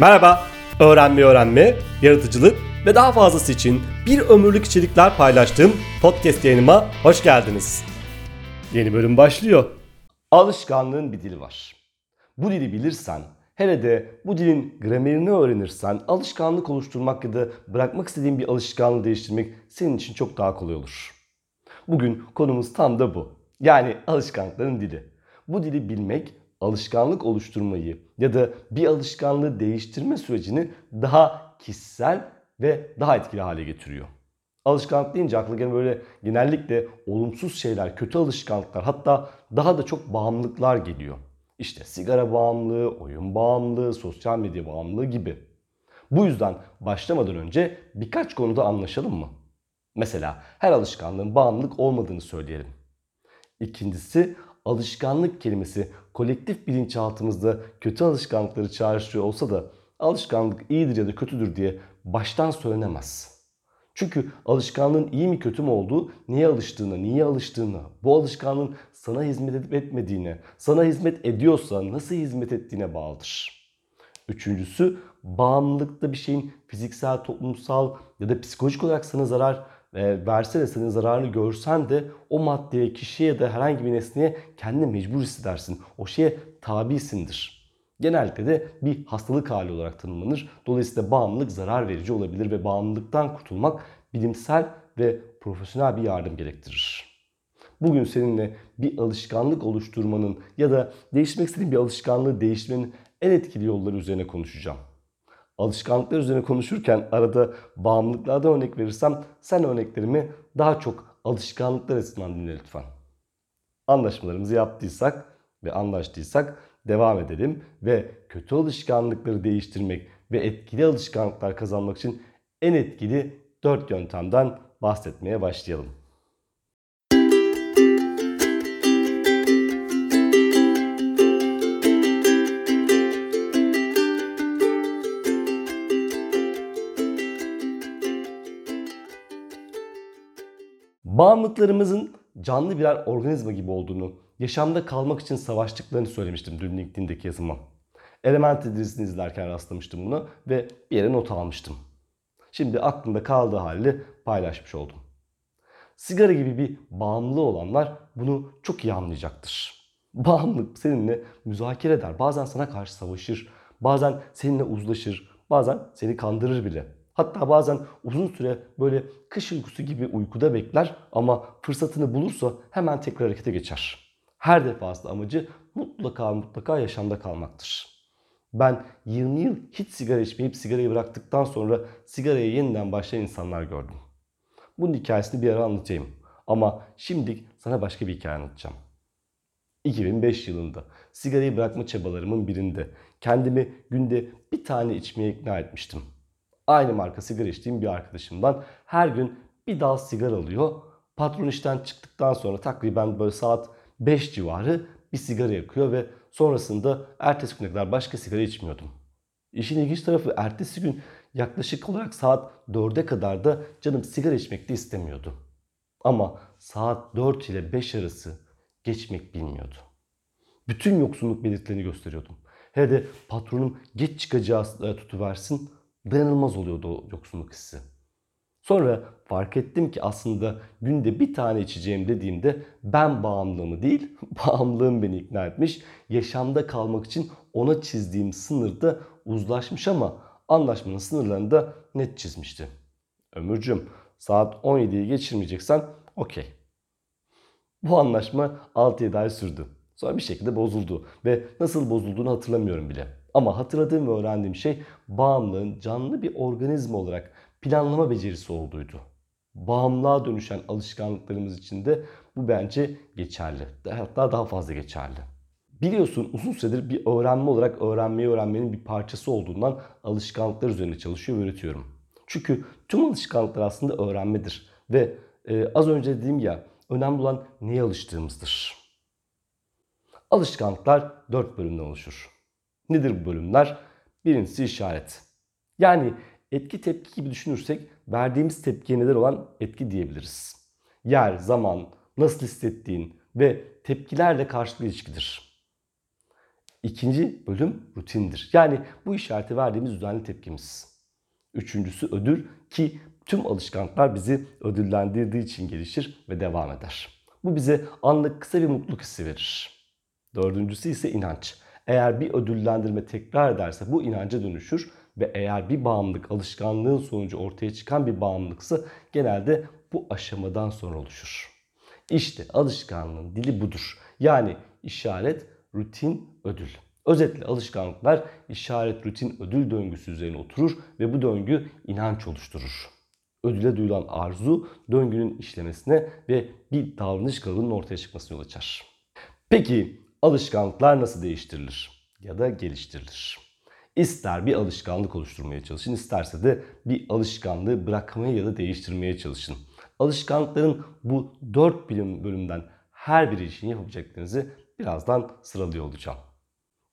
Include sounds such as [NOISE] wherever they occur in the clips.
Merhaba, öğrenme öğrenme, yaratıcılık ve daha fazlası için bir ömürlük içerikler paylaştığım podcast yayınıma hoş geldiniz. Yeni bölüm başlıyor. Alışkanlığın bir dili var. Bu dili bilirsen, hele de bu dilin gramerini öğrenirsen alışkanlık oluşturmak ya da bırakmak istediğin bir alışkanlığı değiştirmek senin için çok daha kolay olur. Bugün konumuz tam da bu. Yani alışkanlıkların dili. Bu dili bilmek alışkanlık oluşturmayı ya da bir alışkanlığı değiştirme sürecini daha kişisel ve daha etkili hale getiriyor. Alışkanlık deyince akla gelen böyle genellikle olumsuz şeyler, kötü alışkanlıklar hatta daha da çok bağımlılıklar geliyor. İşte sigara bağımlılığı, oyun bağımlılığı, sosyal medya bağımlılığı gibi. Bu yüzden başlamadan önce birkaç konuda anlaşalım mı? Mesela her alışkanlığın bağımlılık olmadığını söyleyelim. İkincisi alışkanlık kelimesi kolektif bilinçaltımızda kötü alışkanlıkları çağrıştırıyor olsa da alışkanlık iyidir ya da kötüdür diye baştan söylenemez. Çünkü alışkanlığın iyi mi kötü mü olduğu niye alıştığına, niye alıştığına, bu alışkanlığın sana hizmet edip etmediğine, sana hizmet ediyorsa nasıl hizmet ettiğine bağlıdır. Üçüncüsü bağımlılıkta bir şeyin fiziksel, toplumsal ya da psikolojik olarak sana zarar e, verse de senin zararını görsen de o maddeye, kişiye da herhangi bir nesneye kendini mecbur hissedersin. O şeye tabisindir. Genellikle de bir hastalık hali olarak tanımlanır. Dolayısıyla bağımlılık zarar verici olabilir ve bağımlılıktan kurtulmak bilimsel ve profesyonel bir yardım gerektirir. Bugün seninle bir alışkanlık oluşturmanın ya da değiştirmek istediğin bir alışkanlığı değiştirmenin en etkili yolları üzerine konuşacağım. Alışkanlıklar üzerine konuşurken arada bağımlılıklardan örnek verirsem sen örneklerimi daha çok alışkanlıklar açısından dinle lütfen. Anlaşmalarımızı yaptıysak ve anlaştıysak devam edelim ve kötü alışkanlıkları değiştirmek ve etkili alışkanlıklar kazanmak için en etkili 4 yöntemden bahsetmeye başlayalım. Bağımlılıklarımızın canlı birer organizma gibi olduğunu, yaşamda kalmak için savaştıklarını söylemiştim dün LinkedIn'deki yazıma. Elementary dizisini izlerken rastlamıştım bunu ve bir yere not almıştım. Şimdi aklımda kaldığı halde paylaşmış oldum. Sigara gibi bir bağımlı olanlar bunu çok iyi anlayacaktır. [LAUGHS] Bağımlılık seninle müzakere eder. Bazen sana karşı savaşır. Bazen seninle uzlaşır. Bazen seni kandırır bile. Hatta bazen uzun süre böyle kış uykusu gibi uykuda bekler ama fırsatını bulursa hemen tekrar harekete geçer. Her defasında amacı mutlaka mutlaka yaşamda kalmaktır. Ben 20 yıl hiç sigara içmeyip sigarayı bıraktıktan sonra sigaraya yeniden başlayan insanlar gördüm. Bunun hikayesini bir ara anlatayım. Ama şimdi sana başka bir hikaye anlatacağım. 2005 yılında sigarayı bırakma çabalarımın birinde kendimi günde bir tane içmeye ikna etmiştim aynı marka sigara içtiğim bir arkadaşımdan her gün bir dal sigara alıyor. Patron işten çıktıktan sonra takriben böyle saat 5 civarı bir sigara yakıyor ve sonrasında ertesi güne kadar başka sigara içmiyordum. İşin ilginç tarafı ertesi gün yaklaşık olarak saat 4'e kadar da canım sigara içmek de istemiyordu. Ama saat 4 ile 5 arası geçmek bilmiyordu. Bütün yoksunluk belirtilerini gösteriyordum. Hele de patronum geç çıkacağı tutuversin dayanılmaz oluyordu o yoksunluk hissi. Sonra fark ettim ki aslında günde bir tane içeceğim dediğimde ben bağımlılığımı değil, [LAUGHS] bağımlılığım beni ikna etmiş. Yaşamda kalmak için ona çizdiğim sınırda uzlaşmış ama anlaşmanın sınırlarını da net çizmişti. Ömürcüm saat 17'yi geçirmeyeceksen okey. Bu anlaşma 6-7 ay sürdü. Sonra bir şekilde bozuldu ve nasıl bozulduğunu hatırlamıyorum bile. Ama hatırladığım ve öğrendiğim şey bağımlılığın canlı bir organizma olarak planlama becerisi olduğuydu. Bağımlılığa dönüşen alışkanlıklarımız için de bu bence geçerli. Hatta daha fazla geçerli. Biliyorsun uzun süredir bir öğrenme olarak öğrenmeyi öğrenmenin bir parçası olduğundan alışkanlıklar üzerine çalışıyor ve öğretiyorum. Çünkü tüm alışkanlıklar aslında öğrenmedir. Ve e, az önce dediğim ya önemli olan neye alıştığımızdır. Alışkanlıklar dört bölümden oluşur. Nedir bu bölümler? Birincisi işaret. Yani etki tepki gibi düşünürsek verdiğimiz tepkiye neden olan etki diyebiliriz. Yer, zaman, nasıl hissettiğin ve tepkilerle karşılıklı ilişkidir. İkinci bölüm rutindir. Yani bu işareti verdiğimiz düzenli tepkimiz. Üçüncüsü ödül ki tüm alışkanlıklar bizi ödüllendirdiği için gelişir ve devam eder. Bu bize anlık kısa bir mutluluk hissi verir. Dördüncüsü ise inanç. Eğer bir ödüllendirme tekrar ederse bu inanca dönüşür ve eğer bir bağımlılık alışkanlığın sonucu ortaya çıkan bir bağımlılıksa genelde bu aşamadan sonra oluşur. İşte alışkanlığın dili budur. Yani işaret, rutin, ödül. Özetle alışkanlıklar işaret, rutin, ödül döngüsü üzerine oturur ve bu döngü inanç oluşturur. Ödüle duyulan arzu döngünün işlemesine ve bir davranış kalıbının ortaya çıkmasına yol açar. Peki alışkanlıklar nasıl değiştirilir ya da geliştirilir? İster bir alışkanlık oluşturmaya çalışın, isterse de bir alışkanlığı bırakmaya ya da değiştirmeye çalışın. Alışkanlıkların bu dört bilim bölümden her biri için yapabileceklerinizi birazdan sıralıyor olacağım.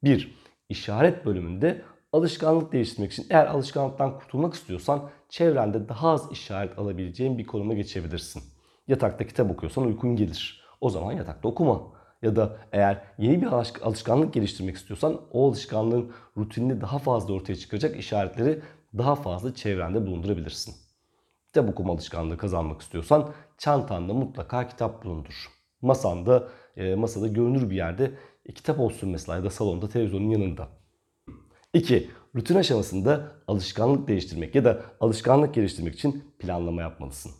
1. İşaret bölümünde alışkanlık değiştirmek için eğer alışkanlıktan kurtulmak istiyorsan çevrende daha az işaret alabileceğin bir konuma geçebilirsin. Yatakta kitap okuyorsan uykun gelir. O zaman yatakta okuma. Ya da eğer yeni bir alışkanlık geliştirmek istiyorsan o alışkanlığın rutinini daha fazla ortaya çıkaracak işaretleri daha fazla çevrende bulundurabilirsin. Kitap okuma alışkanlığı kazanmak istiyorsan çantanda mutlaka kitap bulundur. Masanda, e, masada görünür bir yerde e, kitap olsun mesela ya da salonda televizyonun yanında. 2. Rutin aşamasında alışkanlık değiştirmek ya da alışkanlık geliştirmek için planlama yapmalısın.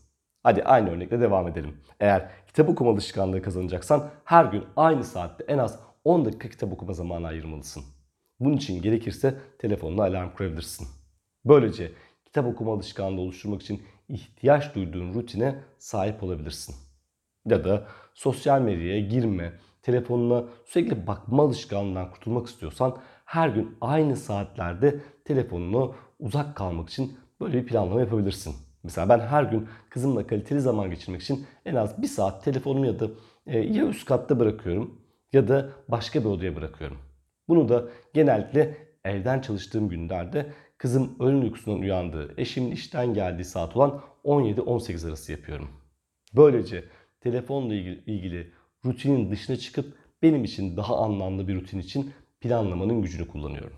Hadi aynı örnekle devam edelim. Eğer kitap okuma alışkanlığı kazanacaksan her gün aynı saatte en az 10 dakika kitap okuma zamanı ayırmalısın. Bunun için gerekirse telefonuna alarm kurabilirsin. Böylece kitap okuma alışkanlığı oluşturmak için ihtiyaç duyduğun rutine sahip olabilirsin. Ya da sosyal medyaya girme, telefonuna sürekli bakma alışkanlığından kurtulmak istiyorsan her gün aynı saatlerde telefonunu uzak kalmak için böyle bir planlama yapabilirsin. Mesela ben her gün kızımla kaliteli zaman geçirmek için en az bir saat telefonumu ya da e, ya üst katta bırakıyorum ya da başka bir odaya bırakıyorum. Bunu da genellikle evden çalıştığım günlerde kızım öğlen uykusundan uyandığı, eşimin işten geldiği saat olan 17-18 arası yapıyorum. Böylece telefonla ilgili, ilgili rutinin dışına çıkıp benim için daha anlamlı bir rutin için planlamanın gücünü kullanıyorum.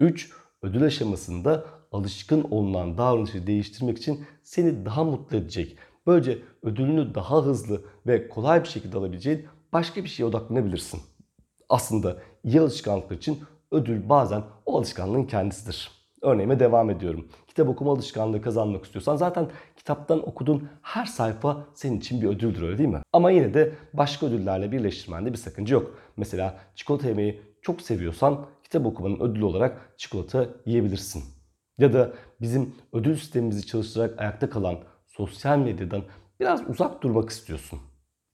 3. Ödül aşamasında alışkın olunan davranışı değiştirmek için seni daha mutlu edecek, böylece ödülünü daha hızlı ve kolay bir şekilde alabileceğin başka bir şeye odaklanabilirsin. Aslında iyi alışkanlıklar için ödül bazen o alışkanlığın kendisidir. Örneğime devam ediyorum. Kitap okuma alışkanlığı kazanmak istiyorsan zaten kitaptan okuduğun her sayfa senin için bir ödüldür öyle değil mi? Ama yine de başka ödüllerle birleştirmende bir sakınca yok. Mesela çikolata yemeyi çok seviyorsan kitap okumanın ödülü olarak çikolata yiyebilirsin. Ya da bizim ödül sistemimizi çalıştırarak ayakta kalan sosyal medyadan biraz uzak durmak istiyorsun.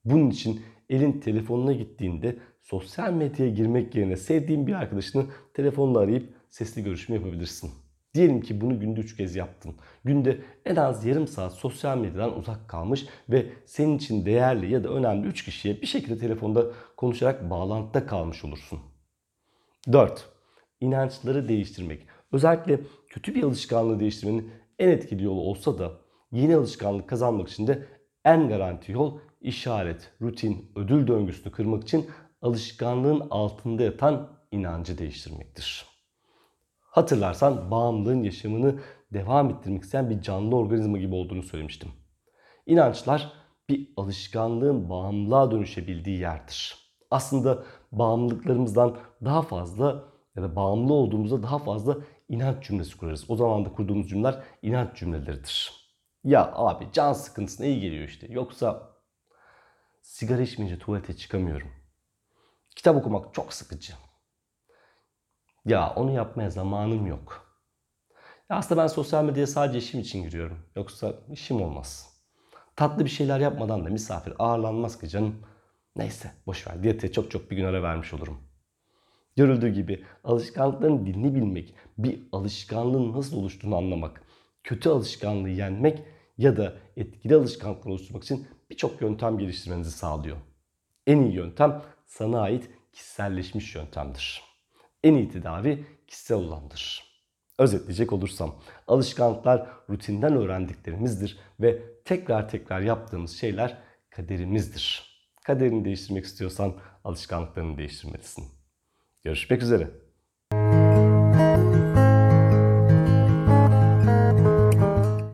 Bunun için elin telefonuna gittiğinde sosyal medyaya girmek yerine sevdiğin bir arkadaşını telefonla arayıp sesli görüşme yapabilirsin. Diyelim ki bunu günde 3 kez yaptın. Günde en az yarım saat sosyal medyadan uzak kalmış ve senin için değerli ya da önemli 3 kişiye bir şekilde telefonda konuşarak bağlantıda kalmış olursun. 4. İnançları değiştirmek. Özellikle kötü bir alışkanlığı değiştirmenin en etkili yolu olsa da yeni alışkanlık kazanmak için de en garanti yol işaret, rutin, ödül döngüsünü kırmak için alışkanlığın altında yatan inancı değiştirmektir. Hatırlarsan bağımlılığın yaşamını devam ettirmek isteyen bir canlı organizma gibi olduğunu söylemiştim. İnançlar bir alışkanlığın bağımlılığa dönüşebildiği yerdir. Aslında bağımlılıklarımızdan daha fazla ya da bağımlı olduğumuzda daha fazla inanç cümlesi kurarız. O zaman da kurduğumuz cümleler inanç cümleleridir. Ya abi can sıkıntısına iyi geliyor işte. Yoksa sigara içmeyince tuvalete çıkamıyorum. Kitap okumak çok sıkıcı. Ya onu yapmaya zamanım yok. Ya aslında ben sosyal medyaya sadece işim için giriyorum. Yoksa işim olmaz. Tatlı bir şeyler yapmadan da misafir ağırlanmaz ki canım. Neyse boşver diyete çok çok bir gün ara vermiş olurum. Görüldüğü gibi alışkanlıkların dilini bilmek, bir alışkanlığın nasıl oluştuğunu anlamak, kötü alışkanlığı yenmek ya da etkili alışkanlıklar oluşturmak için birçok yöntem geliştirmenizi sağlıyor. En iyi yöntem sana ait kişiselleşmiş yöntemdir. En iyi tedavi kişisel olandır. Özetleyecek olursam alışkanlıklar rutinden öğrendiklerimizdir ve tekrar tekrar yaptığımız şeyler kaderimizdir. Kaderini değiştirmek istiyorsan alışkanlıklarını değiştirmelisin. Görüşmek üzere.